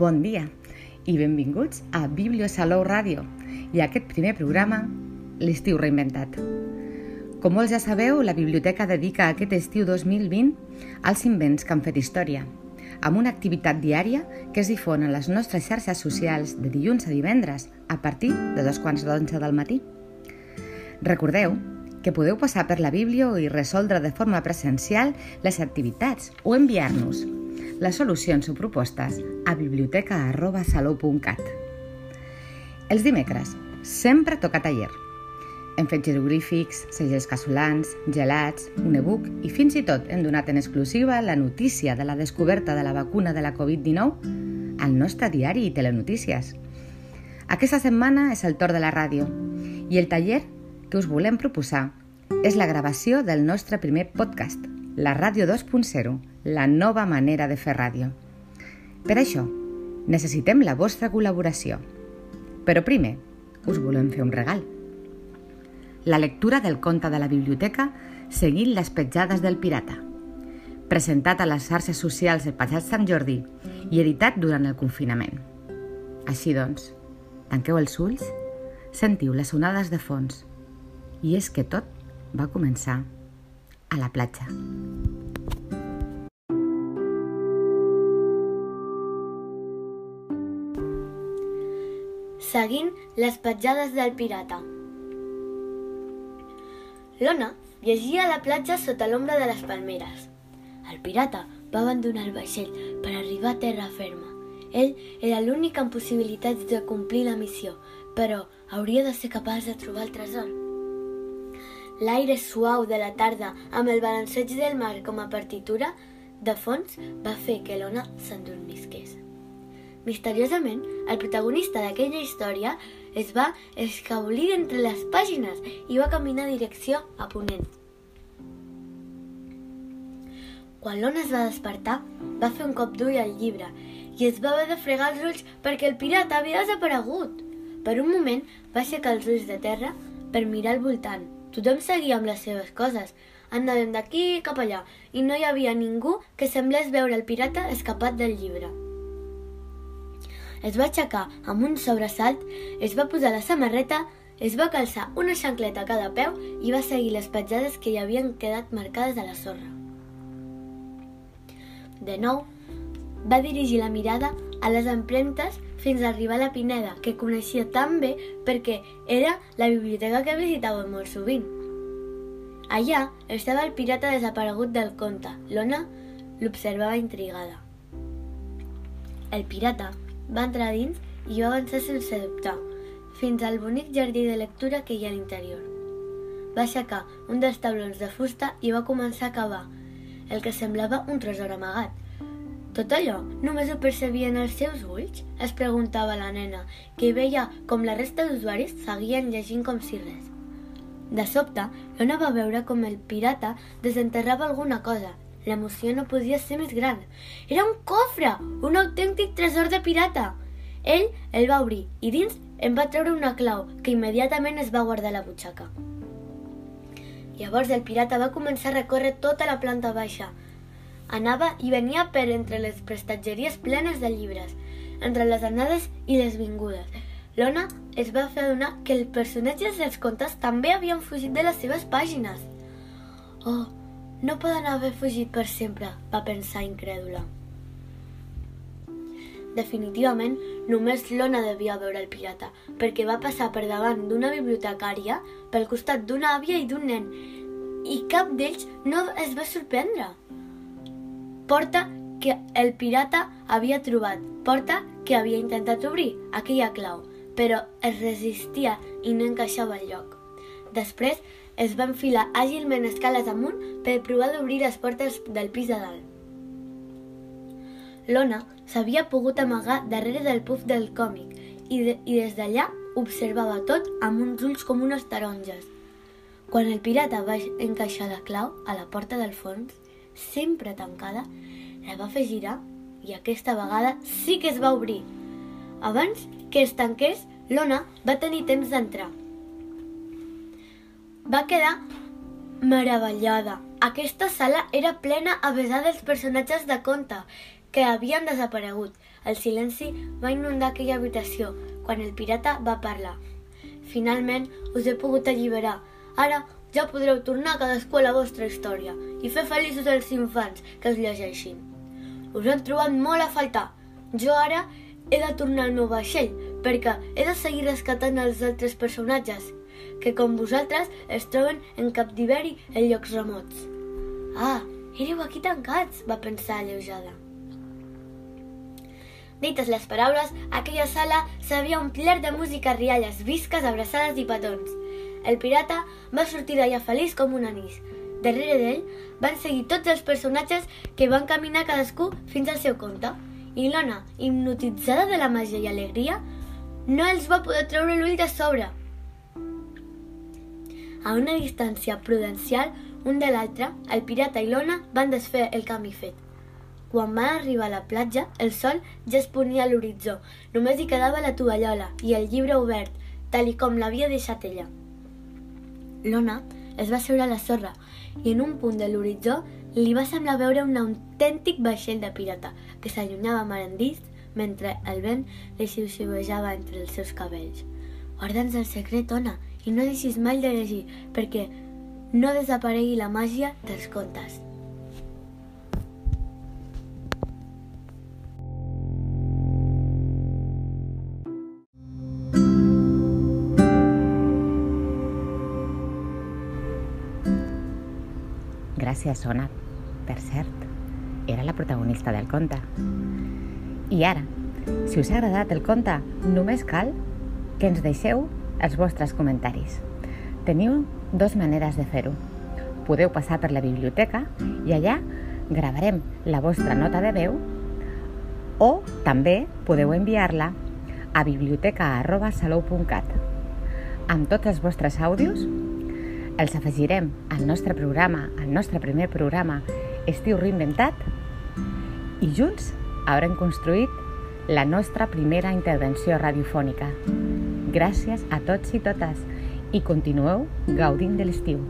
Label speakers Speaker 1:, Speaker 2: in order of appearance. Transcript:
Speaker 1: Bon dia i benvinguts a Bibliosalou Ràdio i a aquest primer programa, l'estiu reinventat. Com molts ja sabeu, la biblioteca dedica aquest estiu 2020 als invents que han fet història, amb una activitat diària que es difon a les nostres xarxes socials de dilluns a divendres a partir de dos quarts d'onze del matí. Recordeu que podeu passar per la Bíblia i resoldre de forma presencial les activitats o enviar-nos les solucions o propostes a biblioteca.salou.cat. Els dimecres sempre toca taller. Hem fet jeroglífics, segells casolans, gelats, un e-book i fins i tot hem donat en exclusiva la notícia de la descoberta de la vacuna de la Covid-19 al nostre diari i telenotícies. Aquesta setmana és el torn de la ràdio i el taller que us volem proposar és la gravació del nostre primer podcast, la Ràdio 2.0, la nova manera de fer ràdio. Per això, necessitem la vostra col·laboració. Però primer, us volem fer un regal. La lectura del conte de la biblioteca seguint les petjades del pirata, presentat a les xarxes socials del passat Sant Jordi i editat durant el confinament. Així doncs, tanqueu els ulls, sentiu les onades de fons i és que tot va començar a la platja.
Speaker 2: seguint les petjades del pirata. L'Ona llegia a la platja sota l'ombra de les palmeres. El pirata va abandonar el vaixell per arribar a terra ferma. Ell era l'únic amb possibilitats de complir la missió, però hauria de ser capaç de trobar el tresor. L'aire suau de la tarda, amb el balanceig del mar com a partitura, de fons va fer que l'Ona s'endormisqués. Misteriosament, el protagonista d'aquella història es va escabolir entre les pàgines i va caminar direcció a Ponent. Quan l'Ona es va despertar, va fer un cop d'ull al llibre i es va haver de fregar els ulls perquè el pirata havia desaparegut. Per un moment va aixecar els ulls de terra per mirar al voltant. Tothom seguia amb les seves coses, anàvem d'aquí cap allà i no hi havia ningú que semblés veure el pirata escapat del llibre. Es va aixecar amb un sobresalt, es va posar la samarreta, es va calçar una xancleta a cada peu i va seguir les petjades que hi havien quedat marcades a la sorra. De nou, va dirigir la mirada a les empremtes fins a arribar a la Pineda, que coneixia tan bé perquè era la biblioteca que visitava molt sovint. Allà estava el pirata desaparegut del conte. L'Ona l'observava intrigada. El pirata va entrar dins i va avançar sense dubtar, fins al bonic jardí de lectura que hi ha a l'interior. Va aixecar un dels taulons de fusta i va començar a cavar, el que semblava un tresor amagat. Tot allò només ho percebien els seus ulls? Es preguntava la nena, que veia com la resta d'usuaris seguien llegint com si res. De sobte, l'Ona va veure com el pirata desenterrava alguna cosa L'emoció no podia ser més gran. Era un cofre! Un autèntic tresor de pirata! Ell el va obrir i dins em va treure una clau que immediatament es va guardar a la butxaca. Llavors el pirata va començar a recórrer tota la planta baixa. Anava i venia per entre les prestatgeries plenes de llibres, entre les anades i les vingudes. L'Ona es va fer adonar que els personatges dels contes també havien fugit de les seves pàgines. Oh, no poden haver fugit per sempre, va pensar incrèdula. Definitivament, només l'Ona devia veure el pirata, perquè va passar per davant d'una bibliotecària, pel costat d'una àvia i d'un nen, i cap d'ells no es va sorprendre. Porta que el pirata havia trobat, porta que havia intentat obrir, aquella clau, però es resistia i no encaixava al lloc. Després es va enfilar àgilment escales amunt per provar d'obrir les portes del pis de dalt. L'Ona s'havia pogut amagar darrere del puf del còmic i, de, i des d'allà observava tot amb uns ulls com unes taronges. Quan el pirata va encaixar la clau a la porta del fons, sempre tancada, la va fer girar i aquesta vegada sí que es va obrir. Abans que es tanqués, l'Ona va tenir temps d'entrar va quedar meravellada. Aquesta sala era plena a besar dels personatges de conte que havien desaparegut. El silenci va inundar aquella habitació quan el pirata va parlar. Finalment us he pogut alliberar. Ara ja podreu tornar cadascú a la vostra història i fer feliços els infants que us llegeixin. Us hem trobat molt a faltar. Jo ara he de tornar al meu vaixell perquè he de seguir rescatant els altres personatges que com vosaltres es troben en captiveri en llocs remots. Ah, éreu aquí tancats, va pensar alleujada. Dites les paraules, aquella sala s'havia omplert de música, rialles, visques, abraçades i petons. El pirata va sortir d'allà feliç com un anís. Darrere d'ell van seguir tots els personatges que van caminar cadascú fins al seu compte. I l'Ona, hipnotitzada de la màgia i alegria, no els va poder treure l'ull de sobre. A una distància prudencial, un de l'altre, el pirata i l'Ona van desfer el camí fet. Quan van arribar a la platja, el sol ja es ponia a l'horitzó. Només hi quedava la tovallola i el llibre obert, tal i com l'havia deixat ella. L'Ona es va seure a la sorra i en un punt de l'horitzó li va semblar veure un autèntic vaixell de pirata que s'allunyava marandís mentre el vent li xiuxiuejava entre els seus cabells. Guarda'ns el secret, Ona, i no deixis mai de llegir, perquè no desaparegui la màgia dels contes.
Speaker 1: Gràcies, Sona. Per cert, era la protagonista del conte. I ara, si us ha agradat el conte, només cal que ens deixeu els vostres comentaris. Teniu dues maneres de fer-ho. Podeu passar per la biblioteca i allà gravarem la vostra nota de veu o també podeu enviar-la a biblioteca.salou.cat. Amb tots els vostres àudios els afegirem al nostre programa, al nostre primer programa Estiu Reinventat i junts haurem construït la nostra primera intervenció radiofònica. Gràcies a tots i totes i continueu gaudint de l'estiu.